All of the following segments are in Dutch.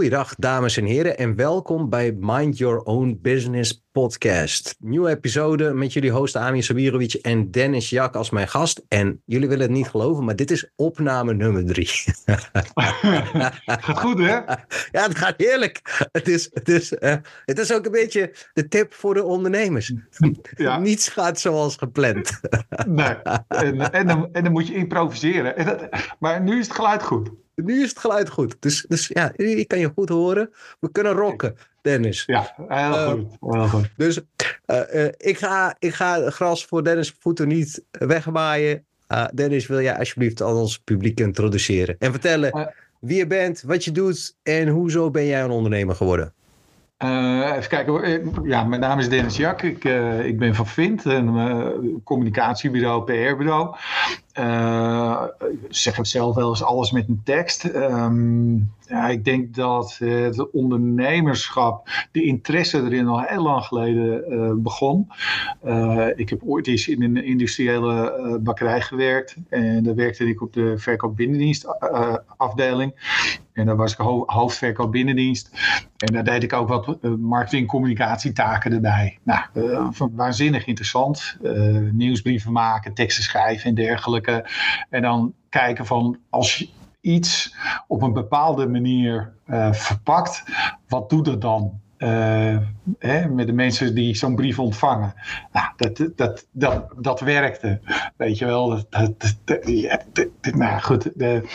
Goeiedag, dames en heren, en welkom bij Mind Your Own Business podcast. Nieuwe episode met jullie host Amir Sabirovic en Dennis Jak als mijn gast. En jullie willen het niet geloven, maar dit is opname nummer drie. gaat goed, hè? Ja, het gaat heerlijk. Het is, het is, uh, het is ook een beetje de tip voor de ondernemers. Ja. Niets gaat zoals gepland. nee, en, en, dan, en dan moet je improviseren. Maar nu is het geluid goed. Nu is het geluid goed. Dus, dus ja, ik kan je goed horen. We kunnen rocken, Dennis. Ja, heel uh, goed. Heel goed. Dus uh, uh, ik, ga, ik ga gras voor Dennis voeten niet wegmaaien. Dennis, wil jij alsjeblieft al ons publiek introduceren? En vertellen wie je bent, wat je doet en hoezo ben jij een ondernemer geworden? Uh, even kijken. Ja, mijn naam is Dennis Jak. Ik, uh, ik ben van Vint, een uh, communicatiebureau, PR-bureau. Ik zeg het zelf wel eens alles met een tekst. Um, ja, ik denk dat het ondernemerschap, de interesse erin al heel lang geleden begon. ik heb ooit eens in een industriële bakkerij gewerkt. En daar werkte ik op de verkoop binnendienst afdeling. En daar was ik ho hoofdverkoop binnendienst. En daar deed ik ook wat marketing- communicatietaken erbij. Nou, waanzinnig interessant. Nieuwsbrieven maken, teksten schrijven en dergelijke. En dan kijken van als je iets op een bepaalde manier verpakt, wat doet dat dan? Uh, hè, met de mensen die zo'n brief ontvangen. Nou, dat, dat, dat, dat werkte. Weet je wel. Dat, nou goed. De,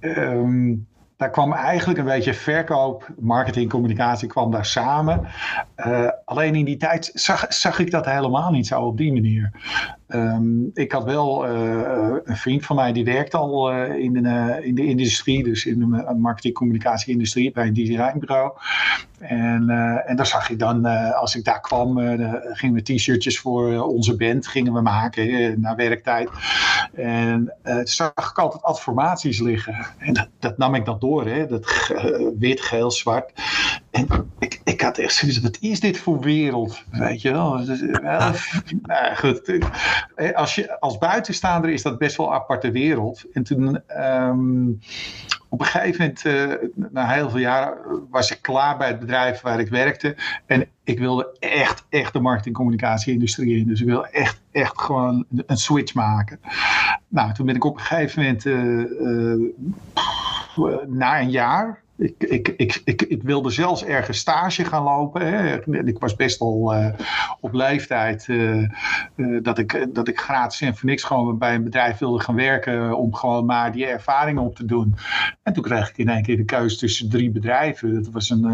um, daar kwam eigenlijk een beetje verkoop, marketing, communicatie kwam daar samen. Uh, alleen in die tijd zag, zag ik dat helemaal niet zo op die manier. Um, ik had wel uh, een vriend van mij die werkt al uh, in, de, in de industrie, dus in de marketing, communicatie industrie bij een designbureau. En, en daar zag ik dan, als ik daar kwam, gingen we t-shirtjes voor onze band gingen we maken na werktijd. En zag ik altijd adformaties liggen. En dat, dat nam ik dan door, hè? dat wit, geel, zwart. En ik, ik had echt zoiets, wat is dit voor wereld? Weet je wel? nou, goed als, je, als buitenstaander is dat best wel een aparte wereld. En toen um, op een gegeven moment, uh, na heel veel jaren, was ik klaar bij het bedrijf waar ik werkte. En ik wilde echt, echt de marketing-communicatie-industrie in. Dus ik wilde echt, echt gewoon een switch maken. Nou, toen ben ik op een gegeven moment, uh, uh, na een jaar, ik, ik, ik, ik, ik wilde zelfs ergens stage gaan lopen. Hè. Ik was best al uh, op leeftijd uh, uh, dat, ik, dat ik gratis en voor niks gewoon bij een bedrijf wilde gaan werken. Om gewoon maar die ervaring op te doen. En toen kreeg ik in één keer de keuze tussen drie bedrijven. Dat was een,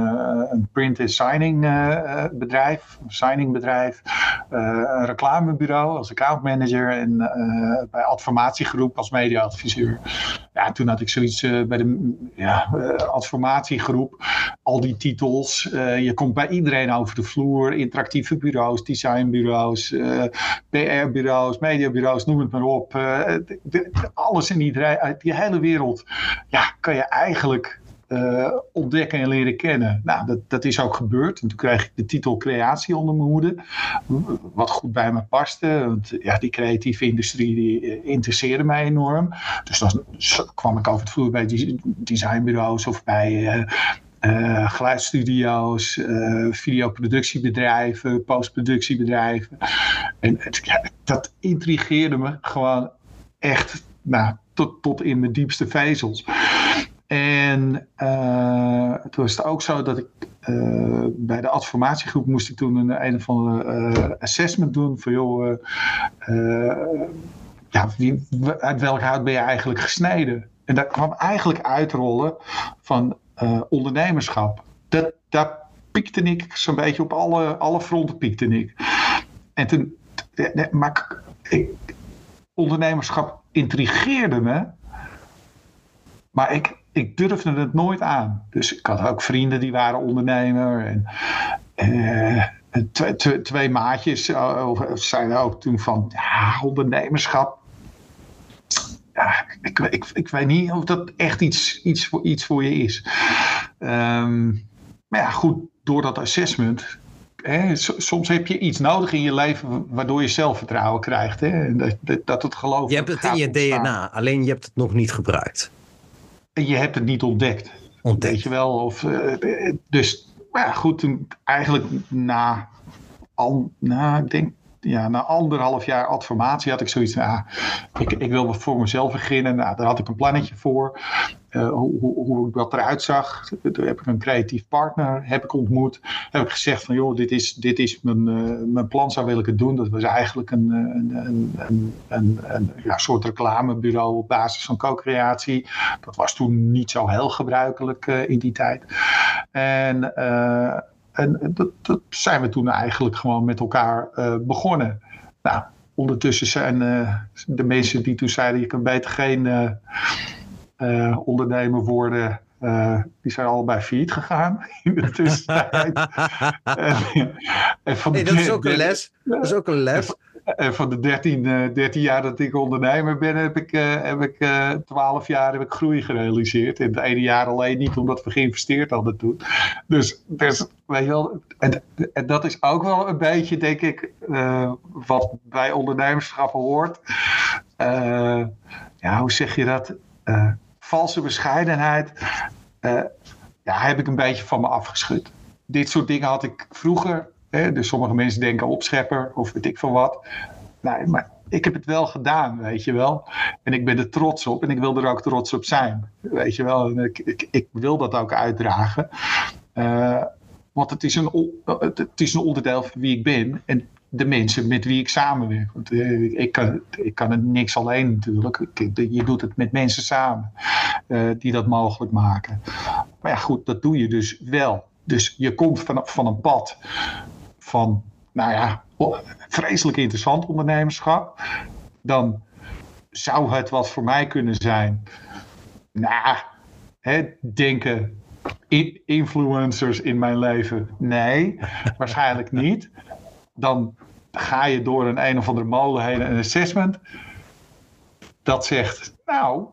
een print en signing bedrijf, signing bedrijf. een reclamebureau als accountmanager. En bij Adformatiegroep als mediaadviseur. Ja, toen had ik zoiets bij de ja, transformatiegroep. Al die titels. Uh, je komt bij iedereen over de vloer. Interactieve bureaus, designbureaus, uh, PR-bureaus, mediabureaus, noem het maar op. De, alles in iedereen, uit die hele wereld. Ja, kan je eigenlijk uh, ontdekken en leren kennen. Nou, dat, dat is ook gebeurd. En toen kreeg ik de titel creatie onder mijn hoede. Wat goed bij me paste. Want ja, die creatieve industrie die interesseerde mij enorm. Dus dan kwam ik over het vloer bij designbureaus of bij... Uh, geluidsstudio's, videoproductiebedrijven, postproductiebedrijven. En dat intrigeerde me gewoon echt nou, tot, tot in mijn diepste vezels. En uh, toen was het ook zo dat ik uh, bij de adformatiegroep moest ik toen een, een of andere uh, assessment doen van joh, ja, wie, uit welk hout ben je eigenlijk gesneden? En dat kwam eigenlijk uitrollen van ondernemerschap. Dat, daar piekte ik zo'n beetje op alle, alle fronten piekte ik. En toen, maar ik, ondernemerschap intrigeerde me. Maar ik, ik durfde het nooit aan. Dus ik had ook vrienden die waren ondernemer. En, uh, twee, twee, maatjes uh, zeiden ook toen van ja, ondernemerschap. Ja, ik, ik, ik weet niet of dat echt iets, iets, voor, iets voor je is. Um, maar ja, goed, door dat assessment Hè, soms heb je iets nodig in je leven waardoor je zelfvertrouwen krijgt. Hè? Dat, dat, het geloof. Je hebt het in je DNA, alleen je hebt het nog niet gebruikt je hebt het niet ontdekt. Ontdekt. Weet je wel? Of, uh, dus maar ja, goed, toen eigenlijk na, al, na, ik denk ja, na anderhalf jaar adformatie had ik zoiets van, ah, ik, ik wil voor mezelf beginnen. Nou, daar had ik een plannetje voor. Uh, hoe, hoe, hoe dat eruit zag. Toen heb ik een creatief partner heb ik ontmoet. Heb ik gezegd van, joh, dit is, dit is mijn, uh, mijn plan, zo wil ik het doen. Dat was eigenlijk een, een, een, een, een, ja, soort reclamebureau op basis van co-creatie. Dat was toen niet zo heel gebruikelijk in die tijd. En en dat, dat, zijn we toen eigenlijk gewoon met elkaar uh, begonnen. Nou, ondertussen zijn uh, de mensen die toen zeiden: je kan beter geen uh, ondernemer worden. die zijn allebei failliet gegaan in de tussentijd. en, en van hey, dat is ook een les. Dat is ook een les. En van de 13, 13 eh, jaar dat ik ondernemer ben, heb ik, uh, heb ik uh, eh, 12 jaar heb ik groei gerealiseerd. En het ene jaar alleen niet, omdat we geïnvesteerd hadden toen. Dus, dus weet je wel, en, en dat is ook wel een beetje, denk ik, uh, wat bij ondernemerschap hoort. ja, hoe zeg je dat? valse bescheidenheid. ja, heb ik een beetje van me afgeschud. Dit soort dingen had ik vroeger Hè? Dus sommige mensen denken opschepper of weet ik veel wat. Nee, maar ik heb het wel gedaan, weet je wel. En ik ben er trots op en ik wil er ook trots op zijn. Weet je wel, en ik, ik, ik wil dat ook uitdragen. Uh, want het is, een, het is een onderdeel van wie ik ben en de mensen met wie ik samenwerk. Want uh, ik, kan, ik kan het niks alleen natuurlijk. Je doet het met mensen samen uh, die dat mogelijk maken. Maar ja, goed, dat doe je dus wel. Dus je komt van, van een pad van, nou ja, vreselijk interessant ondernemerschap, dan zou het wat voor mij kunnen zijn. Nou, hè, denken influencers in mijn leven? Nee, waarschijnlijk niet. Dan ga je door een een of andere molen heen een assessment. Dat zegt, nou,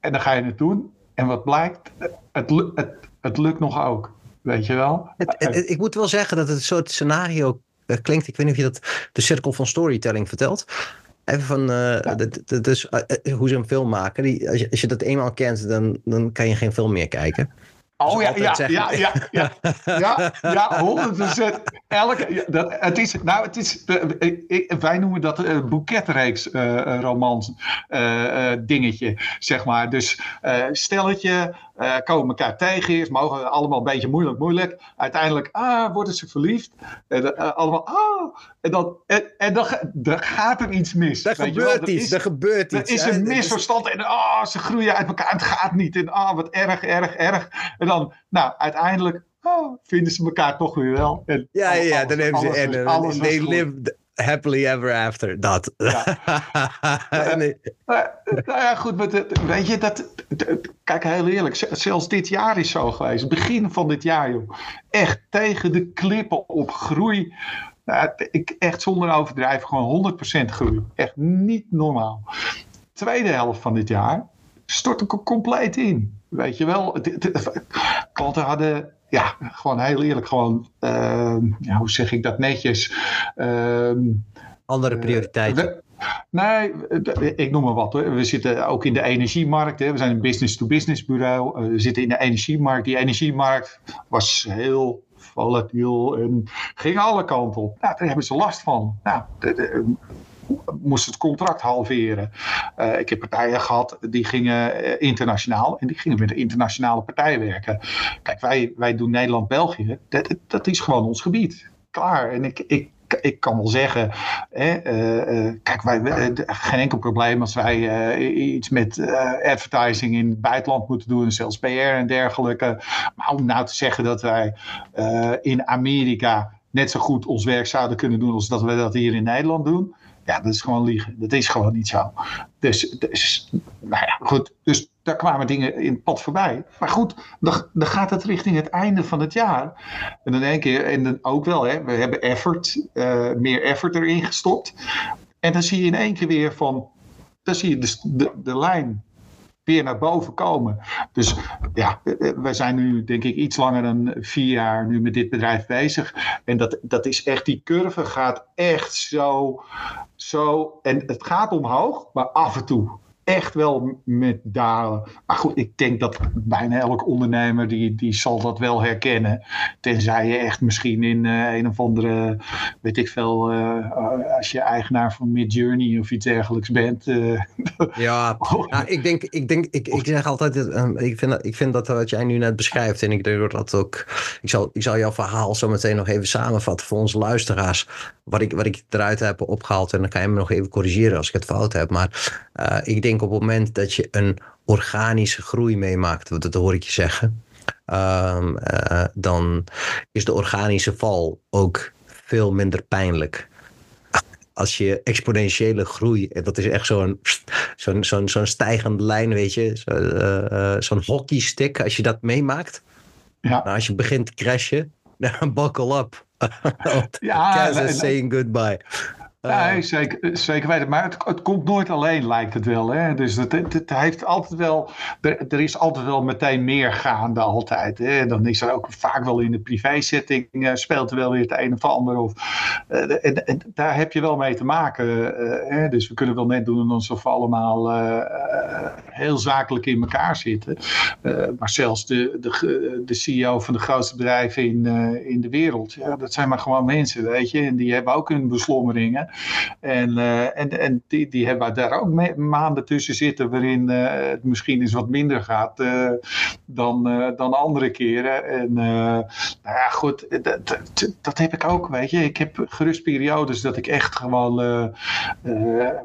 en dan ga je het doen. En wat blijkt, het, het, het lukt nog ook. Weet je wel? Het, ik moet wel zeggen dat het een soort scenario uh, klinkt. Ik weet niet of je dat de cirkel van storytelling vertelt. Even van uh, ja. dus, uh, hoe ze een film maken. Die, als, je, als je dat eenmaal kent, dan, dan kan je geen film meer kijken. Oh ja, ja, ja, ja, ja, ja, ja, 100%. Elke, dat, het is, nou, het is, uh, wij noemen dat een uh, boeketreeks uh, romans dingetje, zeg maar. Dus stelletje, komen elkaar tegen eerst, mogen allemaal een beetje moeilijk, moeilijk. Uiteindelijk, ah, worden ze verliefd. allemaal, ah, en dan, en, en dan, dan gaat er iets mis. Er gebeurt iets, er gebeurt iets. Er is een misverstand en ah, ze groeien uit elkaar, het gaat niet. En ah, wat erg, erg, erg. En dan, nou, uiteindelijk oh, vinden ze elkaar toch weer wel. En ja, alles, ja, dan hebben ze en, alles they live happily ever after. Dat. Ja. nee. nou, ja, goed, maar weet je, dat, kijk heel eerlijk, zelfs dit jaar is zo geweest. Begin van dit jaar, joh. Echt tegen de klippen op groei. Nou, ik, echt zonder overdrijven, gewoon 100% groei. Echt niet normaal. Tweede helft van dit jaar stort ik compleet in. Weet je wel, klanten hadden, ja, gewoon heel eerlijk, gewoon, uh, ja, hoe zeg ik dat netjes? Uh, Andere prioriteiten. Nee, ik noem maar wat hoor. We zitten ook in de energiemarkt. Hè. We zijn een business-to-business bureau. Eh, we zitten in de energiemarkt. Die energiemarkt was heel volatiel en ging alle kanten op. Nou, daar hebben ze last van. Nou, de, de, moest het contract halveren. Uh, ik heb partijen gehad die gingen eh, internationaal en die gingen met een internationale partij werken. Kijk, wij, wij doen Nederland-België, dat, dat is gewoon ons gebied. Klaar. En ik, ik ik kan wel zeggen, hè, uh, kijk, wij, uh, geen enkel probleem als wij iets met advertising in het buitenland moeten doen, zelfs PR en dergelijke. Maar om nou te zeggen dat wij in Amerika net zo goed ons werk zouden kunnen doen als dat we dat hier in Nederland doen. Ja, dat is gewoon liegen. Dat is gewoon niet zo. Dus, dus nou ja, goed. Dus daar kwamen dingen in het pad voorbij. Maar goed, dan, dan gaat het richting het einde van het jaar. En dan denk je, en dan ook wel, hè, we hebben effort, uh, meer effort erin gestopt. En dan zie je in één keer weer van, dan zie je de, de, de lijn weer naar boven komen. Dus ja, we zijn nu denk ik iets langer dan vier jaar nu met dit bedrijf bezig. En dat, dat is echt, die curve gaat echt zo, zo, en het gaat omhoog, maar af en toe echt wel met dalen. Maar goed, ik denk dat bijna elk ondernemer die, die zal dat wel herkennen. Tenzij je echt misschien in uh, een of andere, weet ik veel, uh, als je eigenaar van Midjourney of iets dergelijks bent. Uh, ja, nou, ik denk, ik denk, ik, ik zeg altijd, ik vind, ik vind dat wat jij nu net beschrijft en ik denk dat ook, ik zal, ik zal jouw verhaal zo meteen nog even samenvatten voor onze luisteraars. Wat ik, wat ik eruit heb opgehaald en dan kan je me nog even corrigeren als ik het fout heb. Maar ik denk op het moment dat je een organische groei meemaakt, dat hoor ik je zeggen, um, uh, dan is de organische val ook veel minder pijnlijk. Als je exponentiële groei, dat is echt zo'n zo'n zo'n zo'n stijgende lijn, weet je, zo'n uh, zo hockeystick, als je dat meemaakt. Ja. Nou, als je begint te crashen, dan buckle up. ja, saying goodbye. Ja, eh, zeker, zeker weten. Maar het, het, komt nooit alleen, lijkt het wel. Hè? Dus het, het, het heeft altijd wel, er, er, is altijd wel meteen meer gaande altijd. Hè? Dan is er ook vaak wel in de privé-setting uh, speelt er wel weer het een of ander. Of, en, en, daar heb je wel mee te maken. Hè? Dus we kunnen wel net doen alsof we allemaal heel zakelijk in elkaar zitten. maar zelfs de, de, de CEO van de grootste bedrijven in, in de wereld, ja, dat zijn maar gewoon mensen, weet je. En die hebben ook hun beslommeringen. En, en, en die, die hebben daar ook maanden tussen zitten waarin het misschien eens wat minder gaat dan, dan andere keren. En nou ja, goed, dat, dat, heb ik ook, weet je. Ik heb gerust periodes dat ik echt gewoon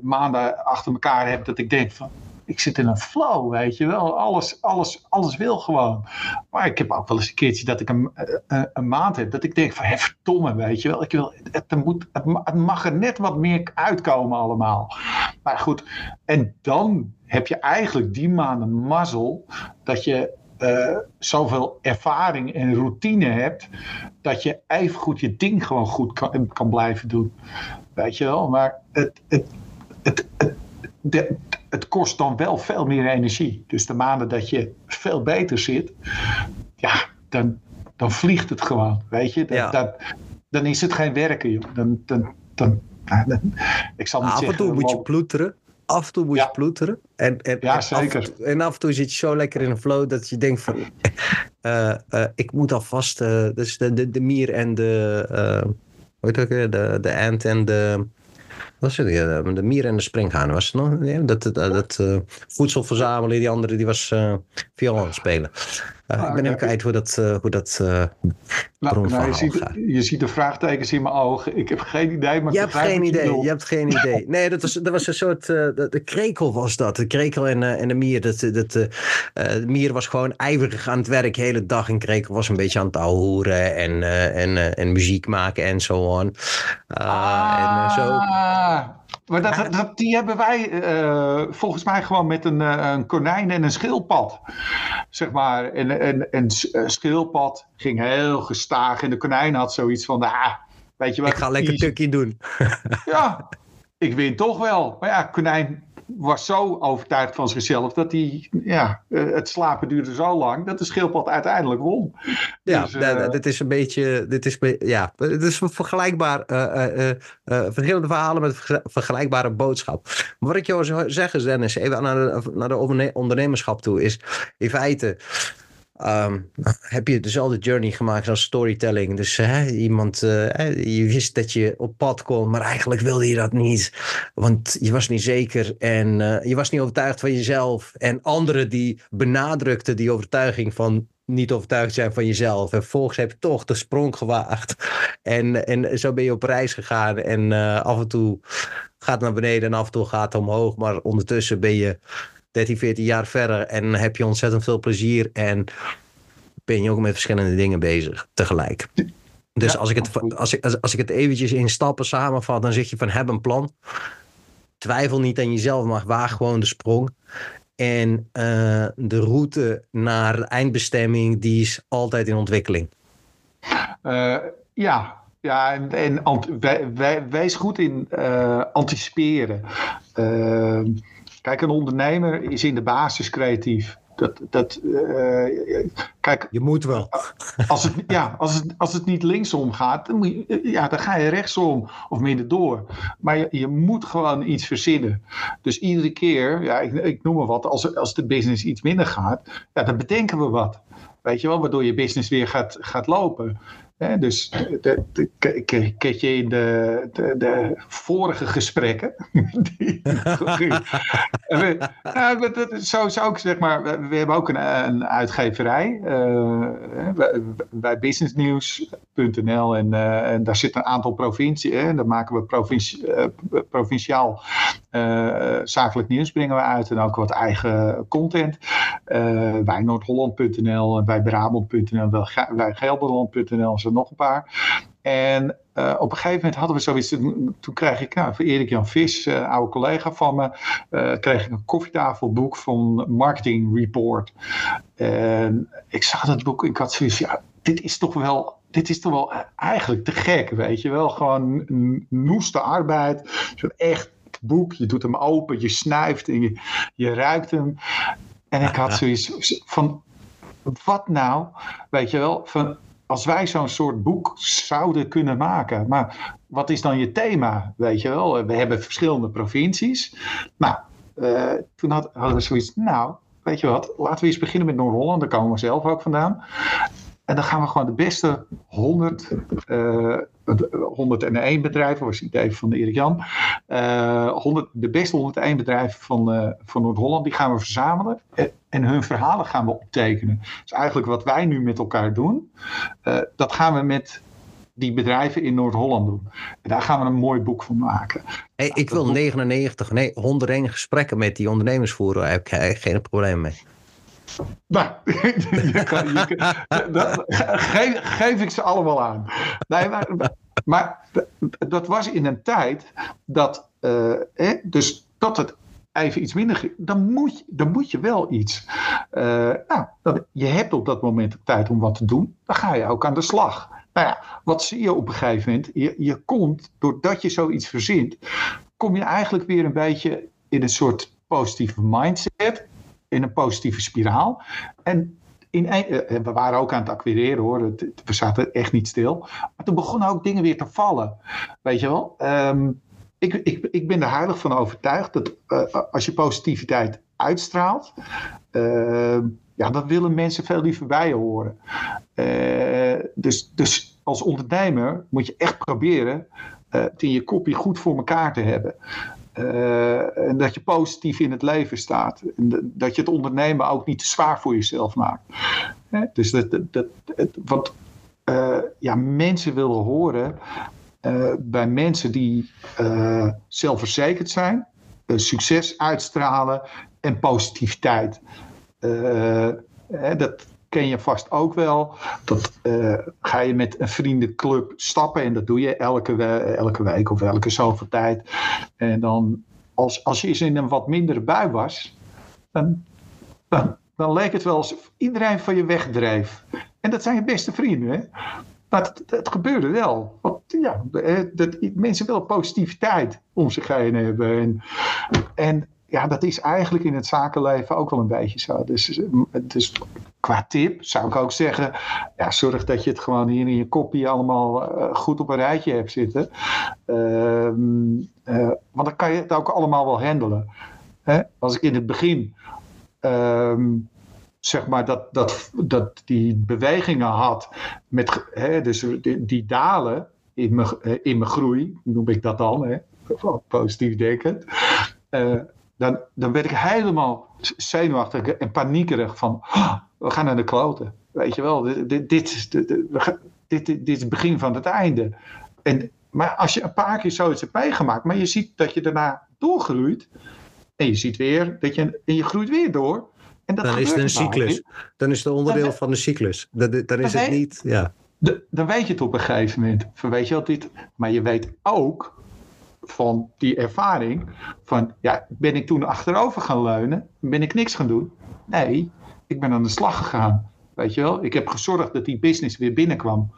maanden achter elkaar heb dat ik denk van ik zit in een flow, weet je wel. Alles, alles, alles wil gewoon. Maar ik heb ook wel eens een keertje dat ik een, een, een maand heb dat ik denk van, hé, verdomme, weet je wel. Ik wil, het, moet, het mag er net wat meer uitkomen allemaal. Maar goed, en dan heb je eigenlijk die maanden mazzel dat je uh, zoveel ervaring en routine hebt, dat je even goed je ding gewoon goed kan, kan blijven doen. Weet je wel, maar het, het, het, het de, het kost dan wel veel meer energie. Dus de maanden dat je veel beter zit, ja, dan, dan vliegt het gewoon. Weet je, dat, dat, dan is het geen werken, joh. Dan, dan, dan, dan ik zal niet af en toe moet je ploeteren. Af en toe moet je ploeteren. En, en, ja, zeker. Af en, toe, en af en toe zit je zo lekker in een flow dat je denkt van... Uh, uh, ik moet alvast... Uh, dus de, de, de mier en de... hoe heet het De, de ant en de was het? Ja, de mier en de springhaan was het nog. Ja, dat dat, dat voedsel verzamelen. Die andere die was viool aan het spelen. Uh, ik ben even kwijt hoe dat, hoe dat nou, nou, je, ziet, je ziet de vraagtekens in mijn ogen. Ik heb geen idee. Maar je hebt geen idee. Je, hebt geen idee. Nee, dat was, dat was een soort. de, de krekel was dat. De krekel en, en de mier. Dat, dat, de mier was gewoon ijverig aan het werk de hele dag. En krekel was een beetje aan het ouwehoeren. En, en, en muziek maken en zo on. ah. en zo. Maar dat, dat, die hebben wij uh, volgens mij gewoon met een, uh, een, konijn en een schildpad. Zeg maar. En, en, en een schildpad ging heel gestaag. En de konijn had zoiets van, ah, weet je wat. Ik ga lekker tukkie doen. ja, ik win toch wel. Maar ja, konijn was zo overtuigd van zichzelf dat hij, ja, eh, het slapen duurde zo lang dat de schildpad uiteindelijk won. Ja, dus, uh, dit is een beetje, dit is, ja, het is vergelijkbaar, uh, verschillende verhalen met vergelijkbare boodschap. Maar wat ik jou zou zeggen, Dennis, even naar de, naar de ondernemerschap toe, is in feite Um, heb je dezelfde journey gemaakt als storytelling. Dus hè, iemand, uh, je wist dat je op pad kon, maar eigenlijk wilde je dat niet. Want je was niet zeker en uh, je was niet overtuigd van jezelf. En anderen die benadrukten die overtuiging van niet overtuigd zijn van jezelf. En vervolgens heb je toch de sprong gewaagd. En, en zo ben je op reis gegaan. En uh, af en toe gaat het naar beneden en af en toe gaat het omhoog. Maar ondertussen ben je 13, 14 jaar verder en heb je ontzettend veel plezier en ben je ook met verschillende dingen bezig tegelijk. Dus als, ik het, als, ik, als, als ik het eventjes in stappen samenvat, dan zeg je van heb een plan. Twijfel niet aan jezelf, maar waag gewoon de sprong. En uh, de route naar de eindbestemming, die is altijd in ontwikkeling. Uh, ja, ja, en, en wij, wij, wees goed in uh, anticiperen. Kijk, een ondernemer is in de basis creatief. Dat, dat, uh, kijk, je moet wel. Als het, ja, als het, als het niet linksom gaat, dan, moet je, ja, dan ga je rechtsom of midden door. Maar je, je moet gewoon iets verzinnen. Dus iedere keer, ja, ik, ik noem maar wat, als, als de business iets minder gaat, ja, dan bedenken we wat. Weet je wel, waardoor je business weer gaat, gaat lopen dus ik je in de, de, de, vorige gesprekken. die, nou, zo zou ik zeg maar. We, hebben ook een, een uitgeverij. Uh, bij businessnews.nl. En, uh, en daar zit een aantal provincies. En daar maken we uh, provinciaal zakelijk nieuws brengen we uit. En ook wat eigen content. bij Noord-Holland.nl en bij Brabant.nl. Bij Gelderland.nl nog een paar. En uh, op een gegeven moment hadden we zoiets. Toen kreeg ik nou, van Erik Jan Vis, uh, oude collega van me, uh, kreeg ik een koffietafelboek van Marketing Report. En ik zag dat boek en ik had zoiets. Ja, dit is toch wel. Dit is toch wel eigenlijk te gek, weet je wel. Gewoon noeste arbeid. Echt boek. Je doet hem open, je snuift en je, je ruikt hem. En ik had zoiets van. Wat nou? Weet je wel, van als wij zo'n soort boek zouden kunnen maken. Maar wat is dan je thema? Weet je wel, we hebben verschillende provincies. Nou, uh, toen hadden we zoiets, nou, weet je wat, laten we eens beginnen met Noord-Holland, daar komen we zelf ook vandaan. En dan gaan we gewoon de beste 100, uh, 101 bedrijven, was het idee van Erik Jan. Uh, 100, de beste 101 bedrijven van, uh, van Noord-Holland, die gaan we verzamelen. En hun verhalen gaan we optekenen. Dus eigenlijk wat wij nu met elkaar doen, dat gaan we met die bedrijven in Noord-Holland doen. En daar gaan we een mooi boek van maken. Hey, ik wil 99, nee, 101 gesprekken met die ondernemers voeren. Daar heb ik geen probleem mee. Nou, kan, je dat, geef, ik ze allemaal aan. Maar, maar dat was in een tijd dat, uh, dus dat het even iets minder, dan moet je, dan moet je wel iets. Uh, nou, je hebt op dat moment de tijd om wat te doen, dan ga je ook aan de slag. Nou ja, wat zie je op een gegeven moment? Je, je komt, doordat je zoiets verzint, kom je eigenlijk weer een beetje in een soort positieve mindset, in een positieve spiraal. En in een, eh, we waren ook aan het acquireren hoor, we zaten echt niet stil. Maar toen begonnen ook dingen weer te vallen. Weet je wel? Um, ik, ik, ik ben er heilig van overtuigd dat uh, als je positiviteit uitstraalt, uh, ja, dan willen mensen veel liever bij je horen. Dus, dus als ondernemer moet je echt proberen het in je kopje goed voor elkaar te hebben. En dat je positief in het leven staat. En dat je het ondernemen ook niet te zwaar voor jezelf maakt. dus dat, dat, wat ja, mensen willen horen uh, bij mensen die zelfverzekerd zijn, succes uitstralen en positiviteit. Hè, dat ken je vast ook wel. Dat ga je met een vriendenclub stappen en dat doe je elke, elke week of elke zoveel tijd. En dan, als, als je eens in een wat mindere bui was, dan, dan, dan leek het wel alsof iedereen van je wegdreef. En dat zijn je beste vrienden. Hè? Maar het, gebeurde wel. Want ja, dat, mensen willen positiviteit om zich heen hebben. En, en ja, dat is eigenlijk in het zakenleven ook wel een beetje zo. Dus, dus qua tip zou ik ook zeggen: ja, zorg dat je het gewoon hier in je kopie allemaal uh, goed op een rijtje hebt zitten. Uh, uh, want dan kan je het ook allemaal wel handelen. Hè? Als ik in het begin. Ehm, zeg maar, dat, dat, dat die bewegingen had, met, hè, dus die, die dalen in mijn, eh, in mijn groei, noem ik dat dan, hè, positief denkend, uh, dan, dan werd ik helemaal zenuwachtig en paniekerig van, oh, we gaan naar de kloten. Weet je wel, dit, dit, dit, dit, dit is het begin van het einde. En, maar als je een paar keer zoiets hebt meegemaakt, maar je ziet dat je daarna doorgroeit, en je ziet weer dat je, en je groeit weer door, dan is het een cyclus. Dan is het onderdeel van de cyclus. Dan, dan is het niet. Ja. dan weet je het op een gegeven moment. Van weet je wat dit. Maar je weet ook van die ervaring. Van ja, ben ik toen achterover gaan leunen? Ben ik niks gaan doen? Nee, ik ben aan de slag gegaan. Weet je wel? Ik heb gezorgd dat die business weer binnenkwam.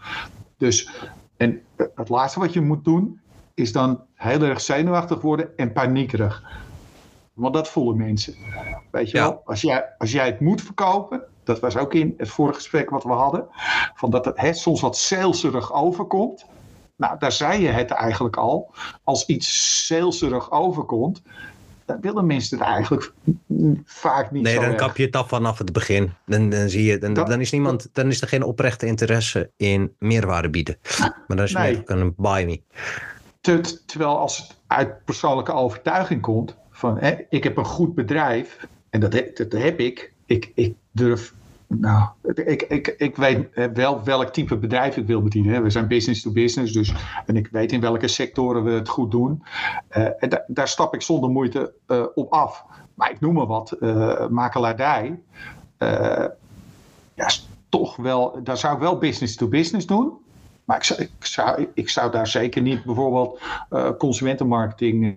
Dus, en het laatste wat je moet doen, is dan heel erg zenuwachtig worden en paniekerig. Want dat voelen mensen. Weet je wel, als jij, als jij het moet verkopen, dat was ook in het vorige gesprek wat we hadden, van dat het hè, soms wat saleserig overkomt. Nou, daar zei je het eigenlijk al. Als iets saleserig overkomt, dan willen mensen het eigenlijk vaak niet nee, zo dan erg. kap je het af vanaf het begin. Dan, dan zie je, dan, Dat- dan is niemand, dan is er geen oprechte interesse in meerwaarde bieden. Maar dan is Nee. meer een buy me. Ter- terwijl als het uit persoonlijke overtuiging komt, van hè, ik heb een goed bedrijf, en dat, heb- dat heb ik, ik, ik durf, nou, ik, ik, ik weet eh, wel welk type bedrijf ik wil bedienen. We zijn business to business, dus, en ik weet in welke sectoren we het goed doen. Eh, daar stap ik zonder moeite eh, op af. Maar ik noem maar wat, eh makelaardij, ja, toch wel, daar zou ik wel business to business doen. Maar ik zou, ik, zou, ik zou daar zeker niet bijvoorbeeld consumentenmarketing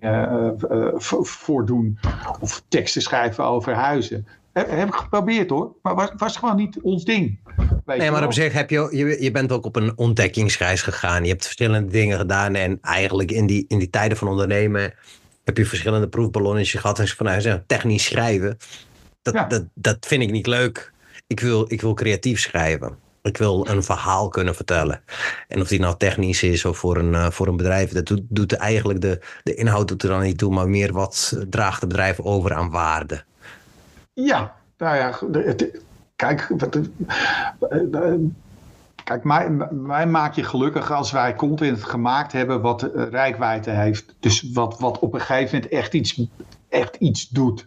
v- voor doen. Of teksten schrijven over huizen. Heb, heb ik geprobeerd hoor. Maar was, was gewoon niet ons ding. Nee, maar op zich heb je, je, je bent ook op een ontdekkingsreis gegaan. Je hebt verschillende dingen gedaan. En eigenlijk in die, in die tijden van ondernemen heb je verschillende proefballonnetjes gehad. En vanuit zeggen, technisch schrijven, dat, Ja. dat, dat vind ik niet leuk. Ik wil, ik wil creatief schrijven. Ik wil een verhaal kunnen vertellen. En of die nou technisch is of voor een, eh, voor een bedrijf, dat doet, doet eigenlijk de, de inhoud doet er dan niet toe, maar meer wat draagt het bedrijf over aan waarde. Ja, nou ja, het, kijk, wat, eh, kijk mij, mij maak je gelukkig als wij content gemaakt hebben wat eh, rijkwijde heeft. Dus wat, wat op een gegeven moment echt iets, echt iets doet.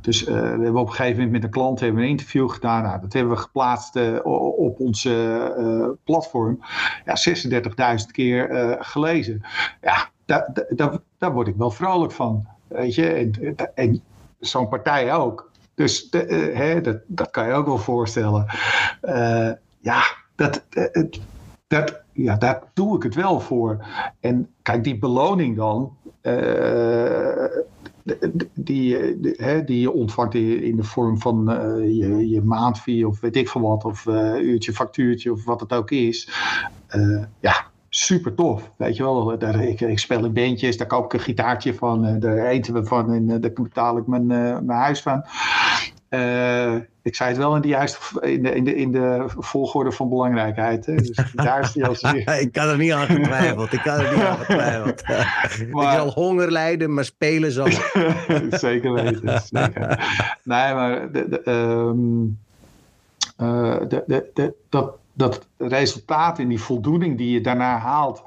Dus eh, we hebben op een gegeven moment met een klant hebben we een interview gedaan. Nou, dat hebben we geplaatst op onze platform. Ja, 36.000 keer gelezen. Ja, daar, daar, daar, word ik wel vrolijk van. Weet je, en zo'n partij ook. Dus eh, hè, dat, dat kan je ook wel voorstellen. Eh, ja, dat, eh, dat, ja, daar doe ik het wel voor. En kijk, die beloning dan. die, hè, die je ontvangt in de vorm van je, je maandfee of weet ik veel wat, of eh, uurtje, factuurtje of wat het ook is. Ja, super tof. Weet je wel, daar, ik, ik speel in bandjes, daar koop ik een gitaartje van, daar eten we van en daar betaal ik mijn, mijn huis van. Eh, ik zei het wel in de juiste in de, in de, in de volgorde van belangrijkheid. Hè? Dus daar is die als ik kan er niet aan getwijfeld. Ik kan er niet aan getwijfeld. Ik Maar- zal honger lijden, maar spelen zal. zeker weten. Zeker. Nee, maar de, de, ehm, eh, de, dat, dat resultaat en die voldoening die je daarna haalt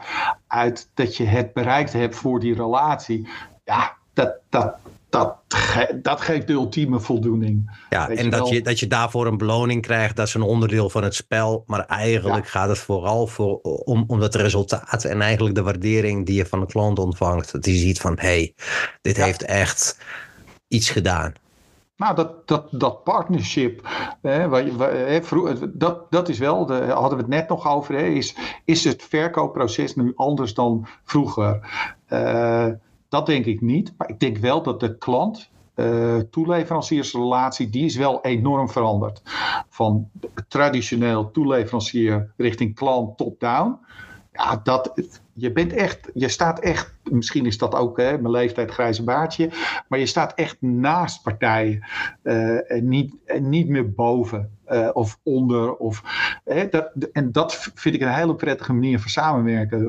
uit dat je het bereikt hebt voor die relatie, ja, dat, dat, dat, ge- dat geeft de ultieme voldoening. Ja, en je dat wel. je, dat je daarvoor een beloning krijgt, dat is een onderdeel van het spel. Maar eigenlijk gaat het vooral voor, om, om dat resultaat en eigenlijk de waardering die je van de klant ontvangt. Dat hij ziet van, hé, hey, dit Ja. heeft echt iets gedaan. Nou, dat, dat, dat partnership, hè, waar je- waar- hè, vroeg- dat, dat is wel, daar hadden we het net nog over, hè, is, is het verkoopproces nu anders dan vroeger? Eh, dat denk ik niet, maar ik denk wel dat de klant, eh toeleveranciersrelatie, die is wel enorm veranderd. Van traditioneel toeleverancier richting klant top-down. Ja, dat, je bent echt, je staat echt, misschien is dat ook hè, mijn leeftijd grijze baardje, maar je staat echt naast partijen eh, en, niet, en niet meer boven eh, of onder. Of, hè, dat, en dat vind ik een hele prettige manier van samenwerken.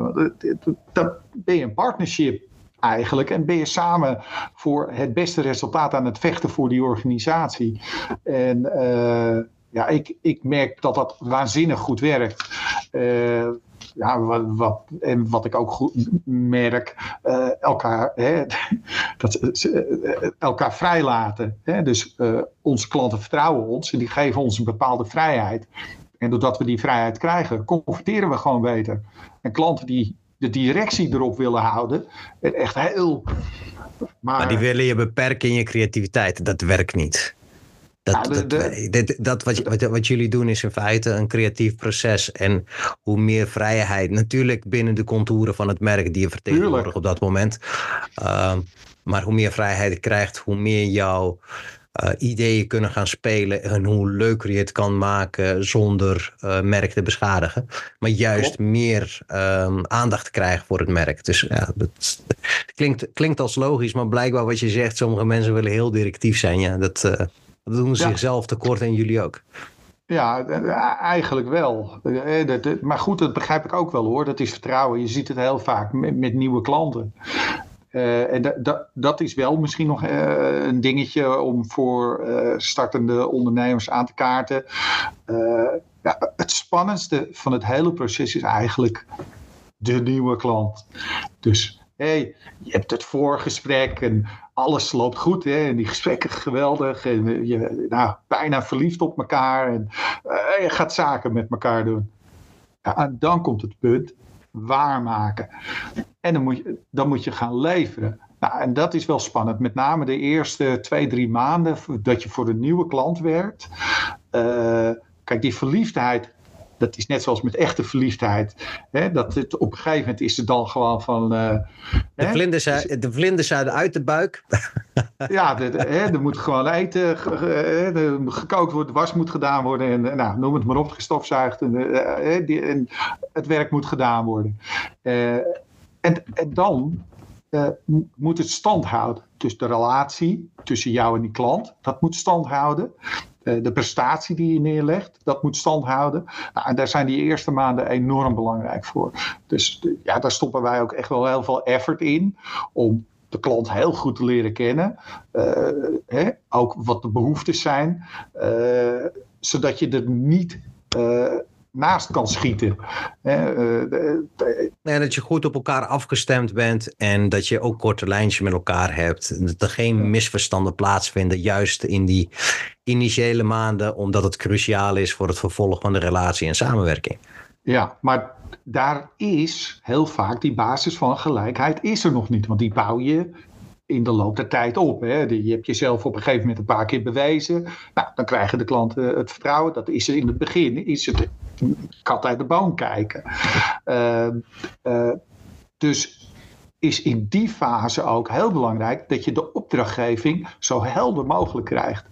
Dan ben je een partnership eigenlijk en ben je samen voor het beste resultaat aan het vechten voor die organisatie. En eh, ja, ik, ik merk dat dat waanzinnig goed werkt. Eh, ja, wat, wat, en wat ik ook goed merk, eh, elkaar, hè, dat, elkaar vrijlaten. Hè? Dus onze klanten vertrouwen ons en die geven ons een bepaalde vrijheid. En doordat we die vrijheid krijgen, converteren we gewoon beter. En klanten die de directie erop willen houden, en echt heel. Maar, Maar die willen je beperken in je creativiteit. Dat werkt niet. Dat, Ja, de- dat, de- dat wat, wat, wat jullie doen is in feite een creatief proces. En hoe meer vrijheid, natuurlijk binnen de contouren van het merk die je vertegenwoordigt op dat moment. Ehm, maar hoe meer vrijheid je krijgt, hoe meer jouw uh, ideeën kunnen gaan spelen en hoe leuker je het kan maken zonder uh, merk te beschadigen. Maar juist meer um, aandacht te krijgen voor het merk. Dus ja, dat, klinkt, klinkt als logisch, maar blijkbaar wat je zegt, sommige mensen willen heel directief zijn. Ja, dat, uh, dat doen ze ja. zichzelf tekort en jullie ook. Ja, eigenlijk wel. Maar goed, dat begrijp ik ook wel hoor. Dat is vertrouwen. Je ziet het heel vaak met, met nieuwe klanten. Uh, en dat, is wel misschien nog uh, een dingetje om voor uh, startende ondernemers aan te kaarten. Ja, het spannendste van het hele proces is eigenlijk de nieuwe klant. Dus hey, je hebt het voorgesprek en alles loopt goed. Hè, en die gesprekken geweldig. En je nou, bijna verliefd op elkaar. En je gaat zaken met elkaar doen. Ja, en dan komt het punt waarmaken. En dan moet je, dan moet je gaan leveren. Nou, en dat is wel spannend. Met name de eerste twee, drie maanden dat je voor een nieuwe klant werkt. Uh, kijk, die verliefdheid, dat is net zoals met echte verliefdheid. Hè, dat het, op een gegeven moment is het dan gewoon van. Uh, de, vlinders, de vlinders uit de buik. ja, de, de, hè, er moet gewoon eten, ge, gekookt worden, was moet gedaan worden. En nou, noem het maar op, gestofzuigd. En, uh, die, en het werk moet gedaan worden. Uh, en, dan uh, moet het stand houden. Dus de relatie tussen jou en die klant, dat moet stand houden. Uh, de prestatie die je neerlegt, dat moet stand houden. Nou, en daar zijn die eerste maanden enorm belangrijk voor. Dus ja, daar stoppen wij ook echt wel heel veel effort in om de klant heel goed te leren kennen. Uh, hè, ook wat de behoeftes zijn, zodat je er niet naast kan schieten. Ja, dat je goed op elkaar afgestemd bent en dat je ook korte lijntjes met elkaar hebt. Dat er geen misverstanden plaatsvinden, juist in die initiële maanden, omdat het cruciaal is voor het vervolg van de relatie en samenwerking. Ja, maar daar is heel vaak die basis van gelijkheid is er nog niet. Want die bouw je in de loop der tijd op. Hè. Je hebt jezelf op een gegeven moment een paar keer bewezen. Nou, dan krijgen de klanten het vertrouwen. Dat is er in het begin. Is het kat uit de boom kijken. Uh, uh, dus is in die fase ook heel belangrijk dat je de opdrachtgeving zo helder mogelijk krijgt.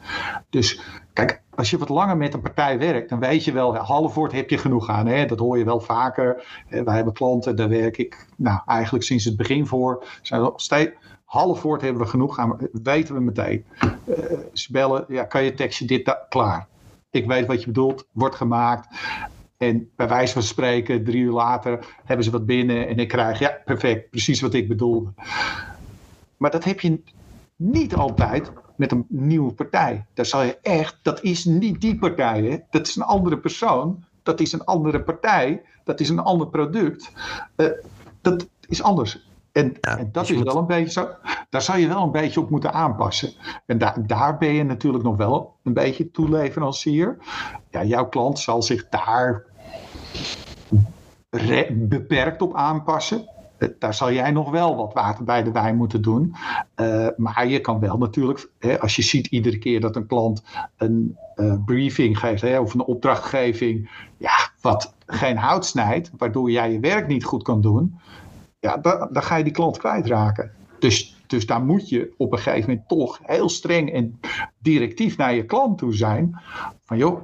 Dus kijk, als je wat langer met een partij werkt, dan weet je wel, half woord heb je genoeg aan. Hè? Dat hoor je wel vaker. Wij hebben klanten, daar werk ik nou, eigenlijk sinds het begin voor. Zijn steeds, half woord hebben we genoeg aan, weten we meteen. Uh, ze bellen, ja, kan je tekstje dit, klaar. Ik weet wat je bedoelt, wordt gemaakt. En bij wijze van spreken, drie uur later hebben ze wat binnen en ik krijg, ja, perfect, precies wat ik bedoelde. Maar dat heb je niet altijd met een nieuwe partij. Daar zal je echt, dat is niet die partij, hè? dat is een andere persoon, dat is een andere partij, dat is een ander product. Uh, dat is anders. En, ja, en dat is wel een beetje zo. Daar zou je wel een beetje op moeten aanpassen. En daar, daar ben je natuurlijk nog wel een beetje toeleverancier. Ja, jouw klant zal zich daar beperkt op aanpassen. Eh, daar zal jij nog wel wat water bij de wijn moeten doen. Uh, maar je kan wel natuurlijk, hè, als je ziet iedere keer dat een klant een uh, briefing geeft hè, of een opdrachtgeving, ja, wat geen hout snijdt, waardoor jij je werk niet goed kan doen, ja, dan, dan ga je die klant kwijtraken. Dus, dus daar moet je op een gegeven moment toch heel streng en directief naar je klant toe zijn. Van joh,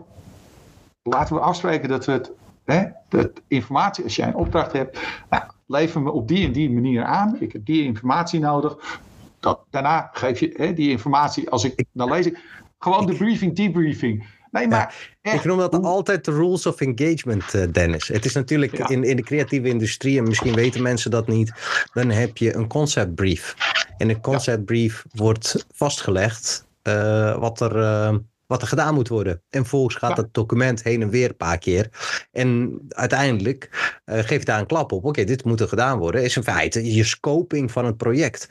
laten we afspreken dat we het, hè, de informatie, als jij een opdracht hebt, nou, lever me op die en die manier aan. Ik heb die informatie nodig. Dat, daarna geef je hè, die informatie, als ik, dan lees ik gewoon de briefing, debriefing. Nee, maar Ik noem dat altijd de rules of engagement, uh, Dennis. Het is natuurlijk in, in de creatieve industrie, en misschien weten mensen dat niet, dan heb je een concept brief. In een concept brief wordt vastgelegd uh, wat er. Uh, wat er gedaan moet worden. En volgens gaat het document heen en weer een paar keer. En uiteindelijk uh, geef je daar een klap op. Oké, okay, dit moet er gedaan worden. Is in feite je scoping van het project.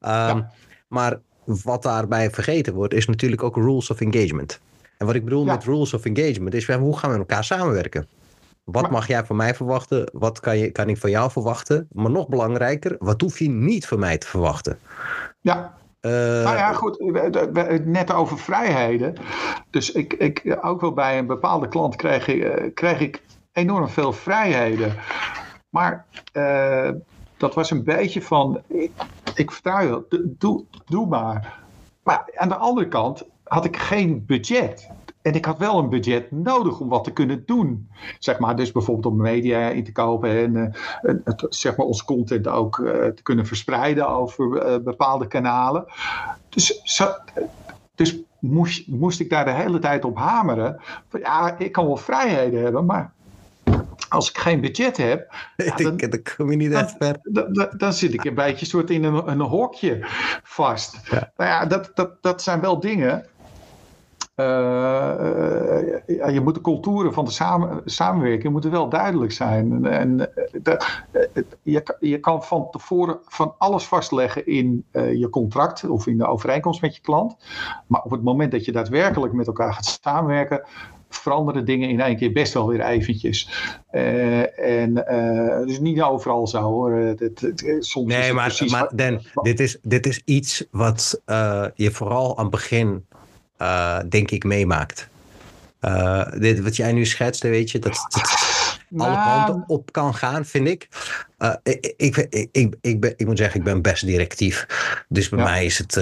Um, ja. Maar wat daarbij vergeten wordt, is natuurlijk ook rules of engagement. En wat ik bedoel ja. met rules of engagement is, hoe gaan we met elkaar samenwerken? Wat mag jij van mij verwachten? Wat kan, je, kan ik van jou verwachten? Maar nog belangrijker, wat hoef je niet van mij te verwachten? Ja, uh, nou ja, goed, net over vrijheden. Dus ik, ik, ook wel bij een bepaalde klant kreeg ik, kreeg ik enorm veel vrijheden. Maar uh, dat was een beetje van, ik, ik vertrouw je, doe, doe maar. Maar aan de andere kant had ik geen budget. En ik had wel een budget nodig om wat te kunnen doen. Zeg maar, dus bijvoorbeeld om media in te kopen en uh, het, zeg maar ons content ook uh, te kunnen verspreiden over uh, bepaalde kanalen. Dus, zo, dus moest, moest ik daar de hele tijd op hameren. Van, ja, ik kan wel vrijheden hebben, maar als ik geen budget heb. Ja, dan, dan, kom je niet echt ver. Dan, dan, dan, zit ik een beetje soort in een, een hokje vast. Ja. Nou ja, dat, dat, dat zijn wel dingen. Uh, ja, je moet de contouren van de samen, samenwerking moeten wel duidelijk zijn. En, en de, je, je kan van tevoren van alles vastleggen in je contract of in de overeenkomst met je klant. Maar op het moment dat je daadwerkelijk met elkaar gaat samenwerken, veranderen dingen in één keer best wel weer eventjes. Uh, en uh, dus niet overal zo hoor. Het, soms nee, maar, dit, is, dit is iets wat uh, je vooral aan het begin, denk ik, meemaakt. dit, wat jij nu schetste, weet je, dat, dat alle nou, kanten op kan gaan, vind ik. ik, ik, ik, ik, ben, ik moet zeggen, ik ben best directief. Dus bij ja. mij is het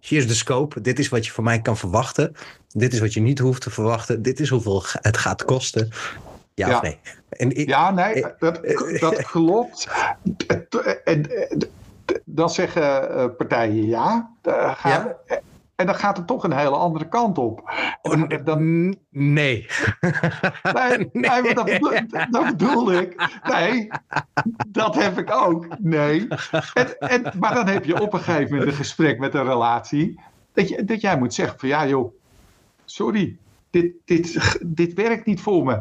hier is de scope. Dit is wat je van mij kan verwachten. Dit is wat je niet hoeft te verwachten. Dit is hoeveel het gaat kosten. Ja, ja. of nee? En ik, ja, nee, dat, dat klopt. En, dan zeggen partijen ja. Gaan, ja. En dan gaat het toch een hele andere kant op. Dan, dan... Nee. Nee, nee. nee dat, dat, bedoel ik. Nee, dat heb ik ook. Nee. En, en, maar dan heb je op een gegeven moment een gesprek met een relatie. Dat, je, dat jij moet zeggen van ja joh, sorry. Dit, dit, dit werkt niet voor me.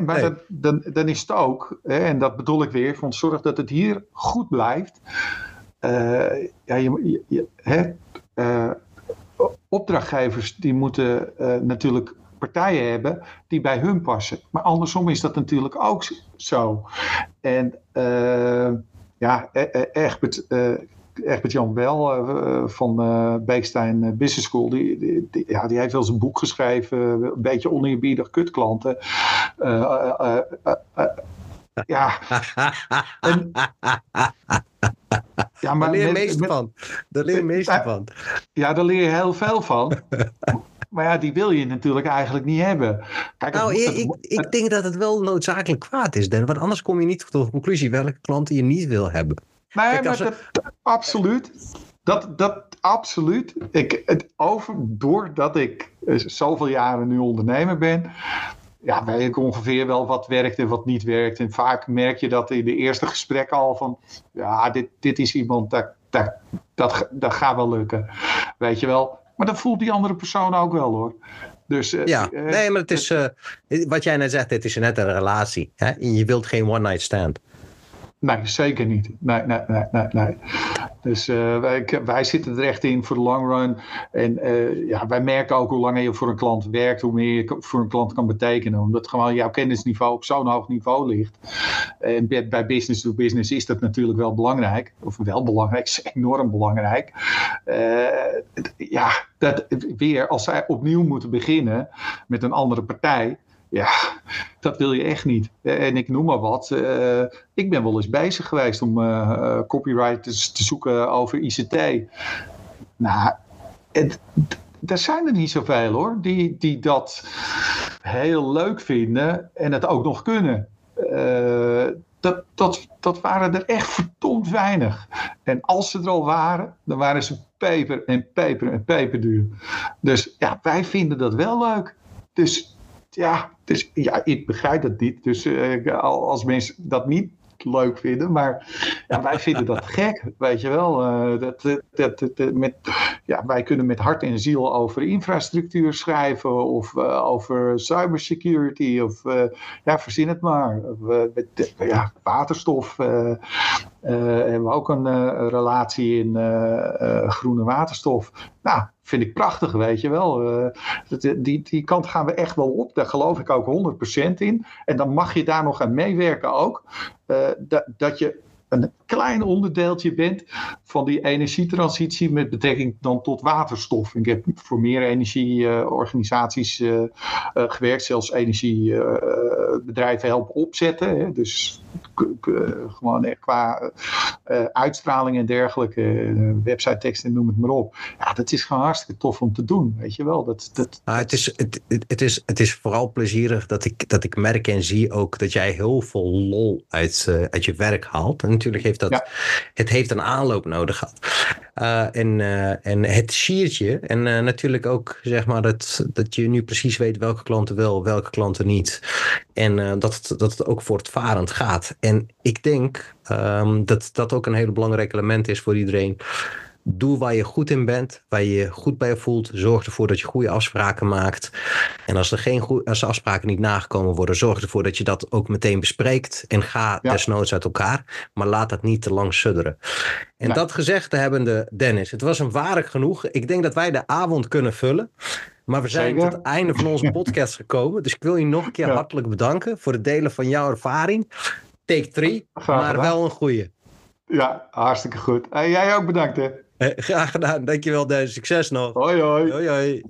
maar nee. dan, dan is het ook, en dat bedoel ik weer, van zorg dat het hier goed blijft. Uh, ja, je, je, hè, uh, opdrachtgevers die moeten uh, natuurlijk partijen hebben die bij hun passen. Maar andersom is dat natuurlijk ook zo. En uh, ja, Egbert, Egbert Jan Wel van Beekstein Business School, die, die, die, ja, die heeft wel eens een boek geschreven, een beetje oneerbiedig kutklanten. Ja. en, ja, maar daar leer je meeste van. Daar leer je van. Ja, daar leer je heel veel van. maar ja, die wil je natuurlijk eigenlijk niet hebben. Kijk, nou, het, ik, ik denk dat het wel noodzakelijk kwaad is, Dan, want anders kom je niet tot de conclusie welke klanten je niet wil hebben. Nee, Kijk, maar dat, absoluut. Dat, dat absoluut. Ik, het, over, doordat ik zoveel jaren nu ondernemer ben, ja, weet ik ongeveer wel wat werkt en wat niet werkt. En vaak merk je dat in de eerste gesprekken al van, ja, dit, dit is iemand, dat, dat, dat, dat gaat wel lukken. Weet je wel. Maar dat voelt die andere persoon ook wel hoor. Dus, ja, uh, nee, maar het is, uh, wat jij net zegt, het is net een relatie. Hè? Je wilt geen one-night stand. Nee, zeker niet. Nee, nee, nee, nee. nee. Dus uh, wij, wij, zitten er echt in voor de long run. En uh, ja, wij merken ook hoe langer je voor een klant werkt, hoe meer je voor een klant kan betekenen. Omdat gewoon jouw kennisniveau op zo'n hoog niveau ligt. En bij business to business is dat natuurlijk wel belangrijk. Of wel belangrijk, is enorm belangrijk. Uh, ja, dat weer als zij opnieuw moeten beginnen met een andere partij ja, dat wil je echt niet. En ik noem maar wat. Uh, ik ben wel eens bezig geweest om uh, copywriters te zoeken over ICT. Nou, het, er zijn er niet zoveel hoor, die, die dat heel leuk vinden en het ook nog kunnen. Dat, dat, dat waren er echt verdomd weinig. En als ze er al waren, dan waren ze peper en peper en peperduur. Dus ja, wij vinden dat wel leuk. Dus ja, dus, ja, ik begrijp dat niet. Dus uh, als mensen dat niet leuk vinden. Maar ja, wij vinden dat gek, weet je wel. Uh, dat, dat, dat, met, ja, wij kunnen met hart en ziel over infrastructuur schrijven of uh, over cybersecurity of ja, verzin het maar. met ja, waterstof hebben we ook een relatie in groene waterstof. Nou, vind ik prachtig, weet je wel. Die, die kant gaan we echt wel op. Daar geloof ik ook 100% in. En dan mag je daar nog aan meewerken ook. Dat, dat je een klein onderdeeltje bent van die energietransitie met betrekking dan tot waterstof. Ik heb voor meer energieorganisaties uh, uh, gewerkt, zelfs energiebedrijven helpen opzetten. Hè. Dus gewoon echt qua uitstraling en dergelijke, website teksten, noem het maar op. Ja, dat is gewoon hartstikke tof om te doen, weet je wel. Dat, dat, ah, het, is, het, het, is, het is vooral plezierig dat ik, dat ik merk en zie ook dat jij heel veel lol uit, uit je werk haalt. En natuurlijk heeft dat, het heeft een aanloop nodig gehad. en, en het siertje en natuurlijk ook zeg maar dat, dat je nu precies weet welke klanten wel, welke klanten niet. En dat, het, dat het ook voortvarend gaat. En ik denk um, dat dat ook een hele belangrijk element is voor iedereen. Doe waar je goed in bent, waar je je goed bij voelt. Zorg ervoor dat je goede afspraken maakt. En als er geen goede, als de afspraken niet nagekomen worden, zorg ervoor dat je dat ook meteen bespreekt. En ga ja. desnoods uit elkaar. Maar laat dat niet te lang sudderen. En dat gezegd hebbende, Dennis, het was een waarlijk genoeg. Ik denk dat wij de avond kunnen vullen. Maar we zijn tot het einde van onze podcast gekomen. Dus ik wil je nog een keer hartelijk bedanken voor het delen van jouw ervaring. Take 3, maar wel een goede. Ja, hartstikke goed. En jij ook bedankt hè. Graag gedaan. Dankjewel Dennis. Succes nog. Hoi hoi. Hoi hoi.